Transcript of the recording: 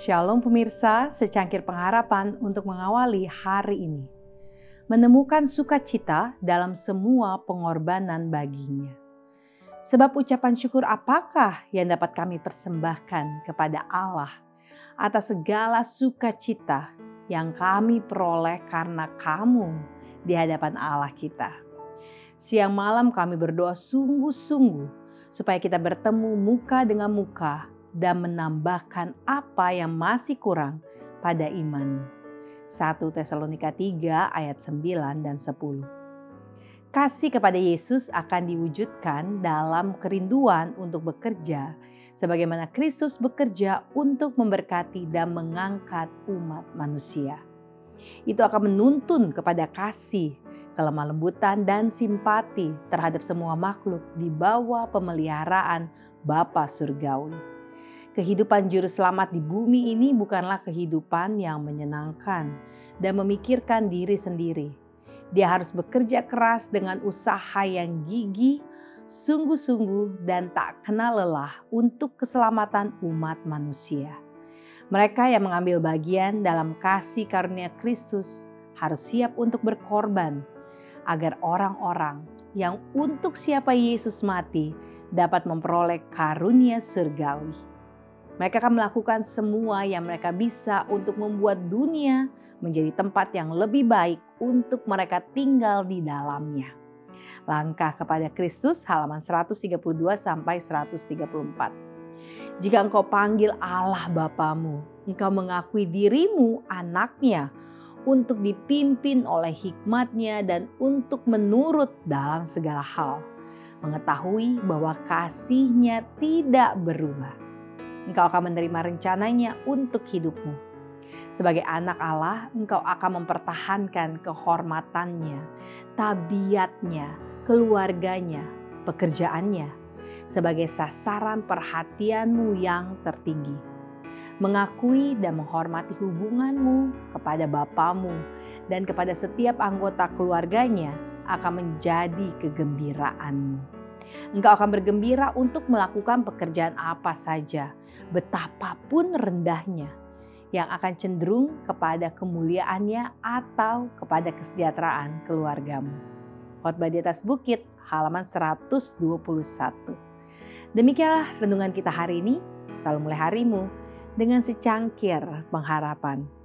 Shalom pemirsa, secangkir pengharapan untuk mengawali hari ini. Menemukan sukacita dalam semua pengorbanan baginya. Sebab ucapan syukur apakah yang dapat kami persembahkan kepada Allah atas segala sukacita yang kami peroleh karena kamu di hadapan Allah kita. Siang malam kami berdoa sungguh-sungguh supaya kita bertemu muka dengan muka dan menambahkan apa yang masih kurang pada iman. 1 Tesalonika 3 ayat 9 dan 10. Kasih kepada Yesus akan diwujudkan dalam kerinduan untuk bekerja sebagaimana Kristus bekerja untuk memberkati dan mengangkat umat manusia. Itu akan menuntun kepada kasih, kelemah lembutan dan simpati terhadap semua makhluk di bawah pemeliharaan Bapa Surgawi. Kehidupan juru selamat di bumi ini bukanlah kehidupan yang menyenangkan dan memikirkan diri sendiri. Dia harus bekerja keras dengan usaha yang gigih, sungguh-sungguh, dan tak kenal lelah untuk keselamatan umat manusia. Mereka yang mengambil bagian dalam kasih karunia Kristus harus siap untuk berkorban agar orang-orang yang untuk siapa Yesus mati dapat memperoleh karunia surgawi. Mereka akan melakukan semua yang mereka bisa untuk membuat dunia menjadi tempat yang lebih baik untuk mereka tinggal di dalamnya. Langkah kepada Kristus halaman 132 sampai 134. Jika engkau panggil Allah Bapamu, engkau mengakui dirimu anaknya untuk dipimpin oleh hikmatnya dan untuk menurut dalam segala hal. Mengetahui bahwa kasihnya tidak berubah engkau akan menerima rencananya untuk hidupmu. Sebagai anak Allah, engkau akan mempertahankan kehormatannya, tabiatnya, keluarganya, pekerjaannya sebagai sasaran perhatianmu yang tertinggi. Mengakui dan menghormati hubunganmu kepada Bapamu dan kepada setiap anggota keluarganya akan menjadi kegembiraanmu. Engkau akan bergembira untuk melakukan pekerjaan apa saja, betapapun rendahnya, yang akan cenderung kepada kemuliaannya atau kepada kesejahteraan keluargamu. Khotbah di atas bukit, halaman 121. Demikianlah renungan kita hari ini. Selalu mulai harimu dengan secangkir pengharapan.